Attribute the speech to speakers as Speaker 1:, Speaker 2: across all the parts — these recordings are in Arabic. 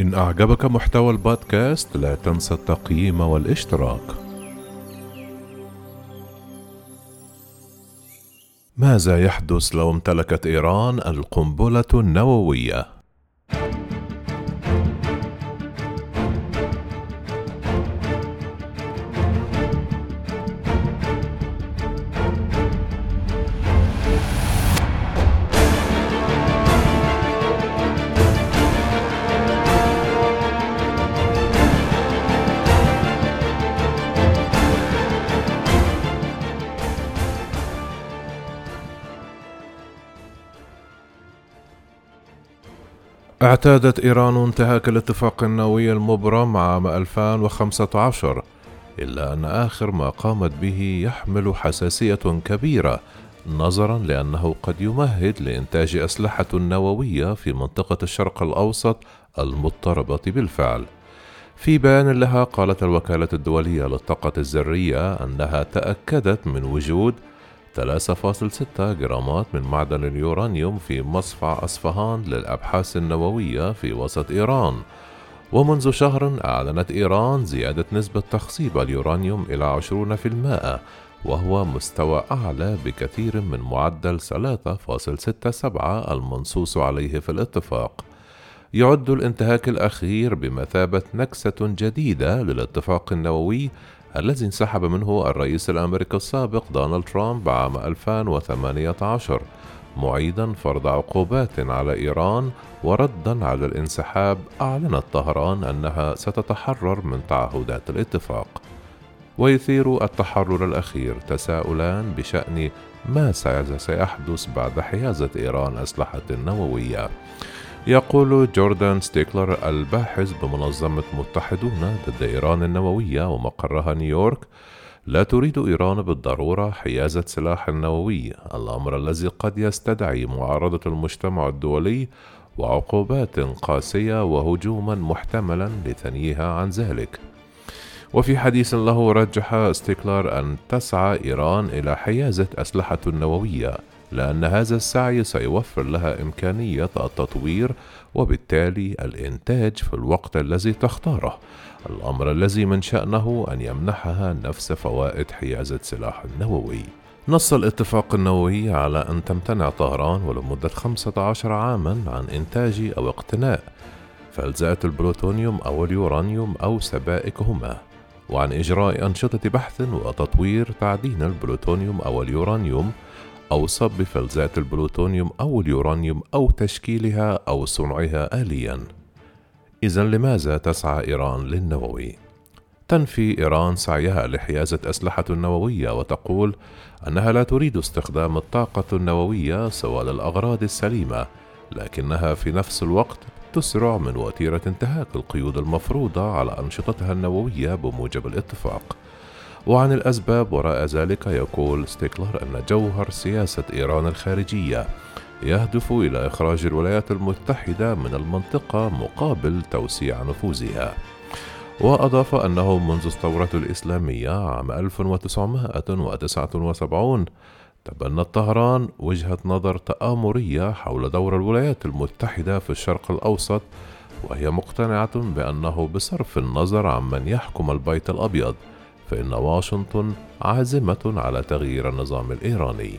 Speaker 1: إن أعجبك محتوى البودكاست لا تنسى التقييم والاشتراك. ماذا يحدث لو امتلكت إيران القنبلة النووية؟ اعتادت إيران انتهاك الاتفاق النووي المبرم عام 2015 إلا أن آخر ما قامت به يحمل حساسية كبيرة نظرا لأنه قد يمهد لإنتاج أسلحة نووية في منطقة الشرق الأوسط المضطربة بالفعل. في بيان لها قالت الوكالة الدولية للطاقة الذرية أنها تأكدت من وجود 3.6 جرامات من معدن اليورانيوم في مصفع أصفهان للأبحاث النووية في وسط إيران. ومنذ شهر أعلنت إيران زيادة نسبة تخصيب اليورانيوم إلى 20% وهو مستوى أعلى بكثير من معدل 3.67 المنصوص عليه في الاتفاق. يعد الانتهاك الأخير بمثابة نكسة جديدة للاتفاق النووي الذي انسحب منه الرئيس الأمريكي السابق دونالد ترامب عام 2018 معيدا فرض عقوبات على إيران وردا على الانسحاب أعلنت طهران أنها ستتحرر من تعهدات الاتفاق. ويثير التحرر الأخير تساؤلان بشأن ما سيحدث بعد حيازة إيران أسلحة نووية. يقول جوردان ستيكلر الباحث بمنظمة متحدون ضد إيران النووية ومقرها نيويورك لا تريد إيران بالضرورة حيازة سلاح نووي الأمر الذي قد يستدعي معارضة المجتمع الدولي وعقوبات قاسية وهجوما محتملا لثنيها عن ذلك. وفي حديث له رجح ستيكلر أن تسعى إيران إلى حيازة أسلحة نووية. لأن هذا السعي سيوفر لها إمكانية التطوير وبالتالي الإنتاج في الوقت الذي تختاره. الأمر الذي من شأنه أن يمنحها نفس فوائد حيازة سلاح نووي نص الاتفاق النووي على أن تمتنع طهران ولمدة 15 عاما عن إنتاج أو اقتناء فلزات البلوتونيوم أو اليورانيوم أو سبائكهما. وعن إجراء أنشطة بحث وتطوير تعدين البلوتونيوم أو اليورانيوم أو صب فلزات البلوتونيوم أو اليورانيوم أو تشكيلها أو صنعها آليا. إذا لماذا تسعى إيران للنووي؟ تنفي إيران سعيها لحيازة أسلحة نووية وتقول أنها لا تريد استخدام الطاقة النووية سوى للأغراض السلمية، لكنها في نفس الوقت تسرع من وتيرة انتهاك القيود المفروضة على أنشطتها النووية بموجب الاتفاق. وعن الأسباب وراء ذلك يقول ستيكلر أن جوهر سياسة إيران الخارجية يهدف إلى إخراج الولايات المتحدة من المنطقة مقابل توسيع نفوذها. وأضاف أنه منذ الثورة الإسلامية عام 1979 تبنت طهران وجهة نظر تآمرية حول دور الولايات المتحدة في الشرق الأوسط وهي مقتنعة بأنه بصرف النظر عمن يحكم البيت الأبيض فإن واشنطن عازمة على تغيير النظام الإيراني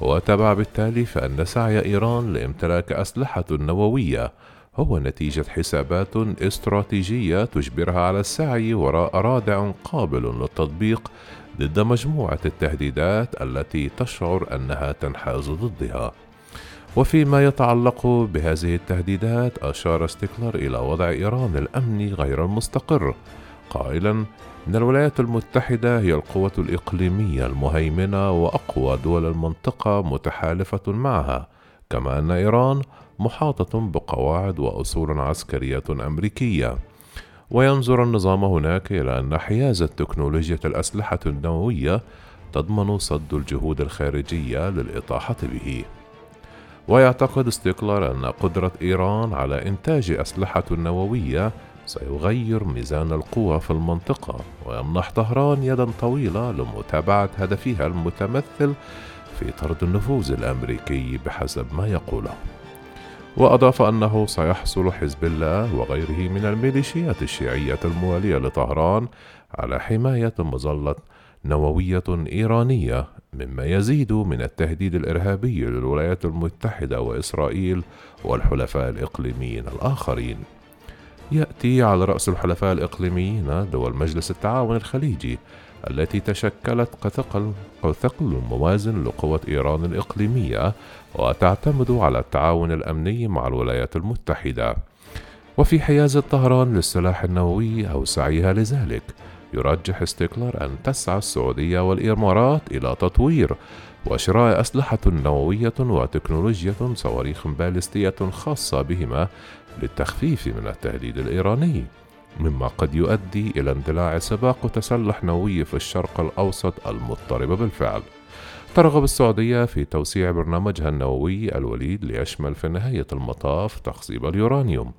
Speaker 1: وتبع بالتالي فأن سعي إيران لامتلاك أسلحة نووية هو نتيجة حسابات استراتيجية تجبرها على السعي وراء رادع قابل للتطبيق ضد مجموعة التهديدات التي تشعر أنها تنحاز ضدها. وفيما يتعلق بهذه التهديدات أشار ستيكلر إلى وضع إيران الأمني غير المستقر قائلا إن الولايات المتحدة هي القوة الإقليمية المهيمنة وأقوى دول المنطقة متحالفة معها، كما أن إيران محاطة بقواعد وأصول عسكرية أمريكية. وينظر النظام هناك إلى أن حيازة تكنولوجيا الأسلحة النووية تضمن صد الجهود الخارجية للإطاحة به. ويعتقد ستيكلر أن قدرة إيران على إنتاج أسلحة نووية سيغير ميزان القوى في المنطقة ويمنح طهران يدا طويلة لمتابعة هدفها المتمثل في طرد النفوذ الأمريكي بحسب ما يقوله وأضاف أنه سيحصل حزب الله وغيره من الميليشيات الشيعية الموالية لطهران على حماية مظلة نووية إيرانية مما يزيد من التهديد الإرهابي للولايات المتحدة وإسرائيل والحلفاء الإقليميين الآخرين. يأتي على رأس الحلفاء الإقليميين دول مجلس التعاون الخليجي التي تشكلت كثقل كثقل موازن لقوة إيران الإقليمية وتعتمد على التعاون الأمني مع الولايات المتحدة. وفي حيازة طهران للسلاح النووي أو سعيها لذلك يرجح ستيكلر أن تسعى السعودية والإمارات إلى تطوير وشراء أسلحة نووية وتكنولوجيا صواريخ باليستية خاصة بهما للتخفيف من التهديد الإيراني مما قد يؤدي إلى اندلاع سباق تسلح نووي في الشرق الأوسط المضطرب بالفعل. ترغب السعودية في توسيع برنامجها النووي الوليد ليشمل في نهاية المطاف تخصيب اليورانيوم.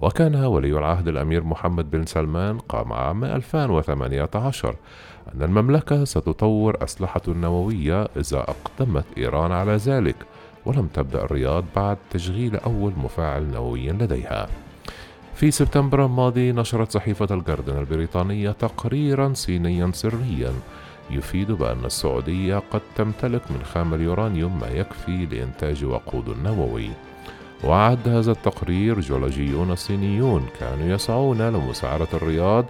Speaker 1: وكان ولي العهد الأمير محمد بن سلمان قام عام 2018 أن المملكة ستطور أسلحة نووية إذا أقدمت إيران على ذلك. ولم تبدأ الرياض بعد تشغيل أول مفاعل نووي لديها. في سبتمبر الماضي نشرت صحيفة الجاردن البريطانية تقريرا صينيا سريا يفيد بأن السعودية قد تمتلك من خام اليورانيوم ما يكفي لإنتاج وقود نووي. وعد هذا التقرير جيولوجيون صينيون كانوا يسعون لمساعدة الرياض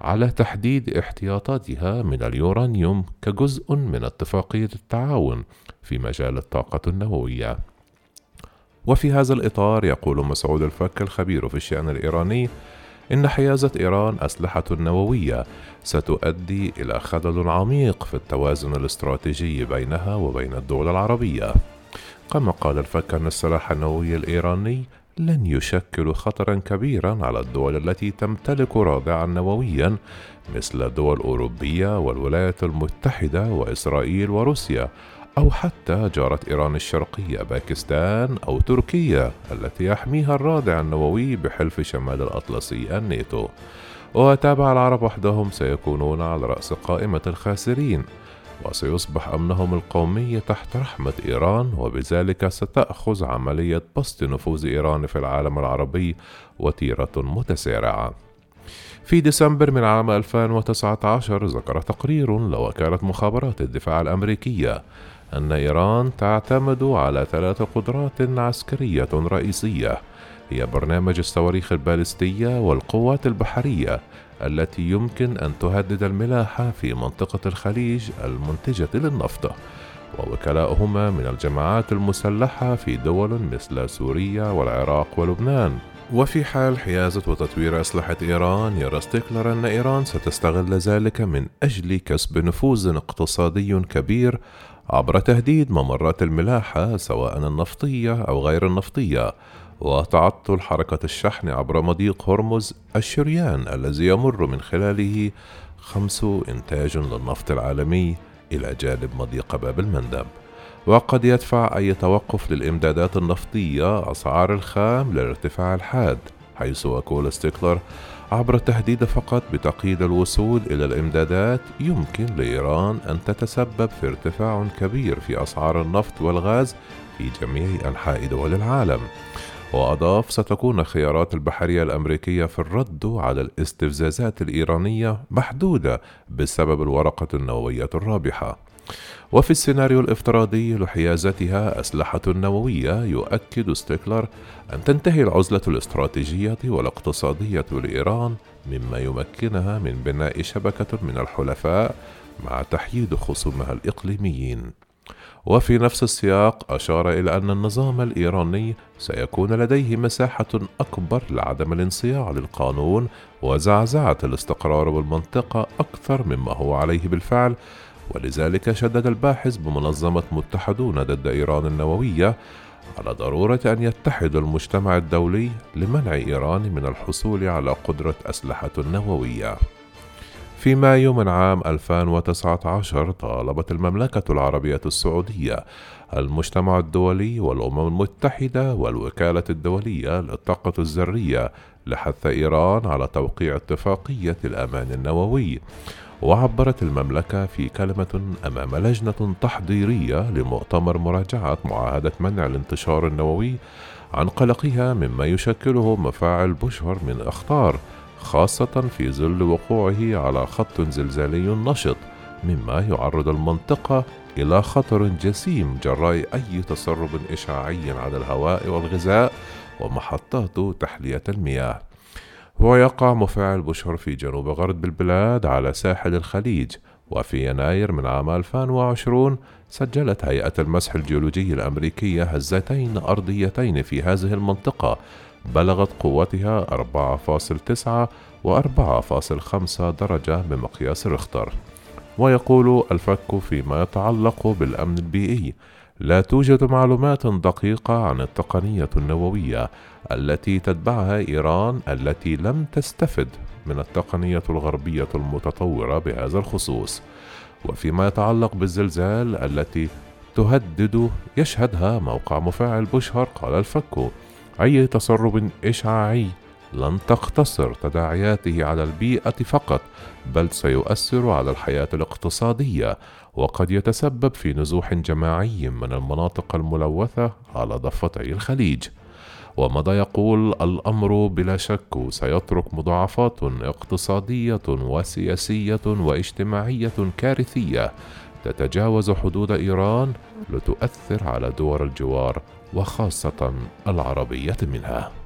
Speaker 1: على تحديد احتياطاتها من اليورانيوم كجزء من اتفاقية التعاون في مجال الطاقة النووية. وفي هذا الإطار يقول مسعود الفك الخبير في الشأن الإيراني إن حيازة إيران أسلحة نووية ستؤدي إلى خلل عميق في التوازن الاستراتيجي بينها وبين الدول العربية. كما قال الفك أن السلاح النووي الإيراني لن يشكل خطرا كبيرا على الدول التي تمتلك رادعا نوويا مثل الدول الأوروبية والولايات المتحدة وإسرائيل وروسيا أو حتى جارة إيران الشرقية باكستان أو تركيا التي يحميها الرادع النووي بحلف شمال الأطلسي الناتو. وتابع العرب وحدهم سيكونون على رأس قائمة الخاسرين. وسيصبح أمنهم القومي تحت رحمة إيران وبذلك ستأخذ عملية بسط نفوذ إيران في العالم العربي وتيرة متسارعة. في ديسمبر من عام 2019 ذكر تقرير لوكالة مخابرات الدفاع الأمريكية أن إيران تعتمد على ثلاث قدرات عسكرية رئيسية هي برنامج الصواريخ البالستية والقوات البحرية التي يمكن أن تهدد الملاحة في منطقة الخليج المنتجة للنفط. ووكلاؤهما من الجماعات المسلحة في دول مثل سوريا والعراق ولبنان. وفي حال حيازة وتطوير أسلحة إيران يرى ستيكلر أن إيران ستستغل ذلك من أجل كسب نفوذ اقتصادي كبير عبر تهديد ممرات الملاحة سواء النفطية أو غير النفطية. وتعطل حركة الشحن عبر مضيق هرمز الشريان الذي يمر من خلاله خمس إنتاج للنفط العالمي إلى جانب مضيق باب المندب. وقد يدفع أي توقف للإمدادات النفطية أسعار الخام للارتفاع الحاد حيث يقول ستيكلر عبر التهديد فقط بتقييد الوصول إلى الإمدادات يمكن لإيران أن تتسبب في ارتفاع كبير في أسعار النفط والغاز في جميع أنحاء دول العالم. وأضاف ستكون خيارات البحرية الأمريكية في الرد على الاستفزازات الإيرانية محدودة بسبب الورقة النووية الرابحة. وفي السيناريو الافتراضي لحيازتها أسلحة نووية يؤكد ستيكلر أن تنتهي العزلة الاستراتيجية والاقتصادية لإيران مما يمكنها من بناء شبكة من الحلفاء مع تحييد خصومها الإقليميين. وفي نفس السياق أشار إلى أن النظام الإيراني سيكون لديه مساحة أكبر لعدم الانصياع للقانون وزعزعة الاستقرار بالمنطقة أكثر مما هو عليه بالفعل ولذلك شدد الباحث بمنظمة متحدون ضد إيران النووية على ضرورة أن يتحد المجتمع الدولي لمنع إيران من الحصول على قدرة أسلحة نووية. في مايو من عام 2019 طالبت المملكة العربية السعودية المجتمع الدولي والأمم المتحدة والوكالة الدولية للطاقة الذرية لحث إيران على توقيع اتفاقية الأمان النووي. وعبرت المملكة في كلمة أمام لجنة تحضيرية لمؤتمر مراجعة معاهدة منع الانتشار النووي عن قلقها مما يشكله مفاعل بوشهر من أخطار خاصة في ظل وقوعه على خط زلزالي نشط مما يعرض المنطقة إلى خطر جسيم جراء أي تسرب إشعاعي على الهواء والغذاء ومحطات تحلية المياه. ويقع مفاعل بشر في جنوب غرب البلاد على ساحل الخليج وفي يناير من عام 2020 سجلت هيئة المسح الجيولوجي الأمريكية هزتين أرضيتين في هذه المنطقة بلغت قوتها 4.9 و 4.5 درجة بمقياس ريختر ويقول الفك فيما يتعلق بالأمن البيئي لا توجد معلومات دقيقة عن التقنية النووية التي تتبعها إيران التي لم تستفد من التقنية الغربية المتطورة بهذا الخصوص. وفيما يتعلق بالزلزال التي تهدد يشهدها موقع مفاعل بوشهر قال الفك. أي تسرب إشعاعي لن تقتصر تداعياته على البيئة فقط بل سيؤثر على الحياة الاقتصادية وقد يتسبب في نزوح جماعي من المناطق الملوثة على ضفتي الخليج. ومضى يقول الأمر بلا شك؟ سيترك مضاعفات اقتصادية وسياسية واجتماعية كارثية تتجاوز حدود إيران لتؤثر على دول الجوار وخاصة العربية منها.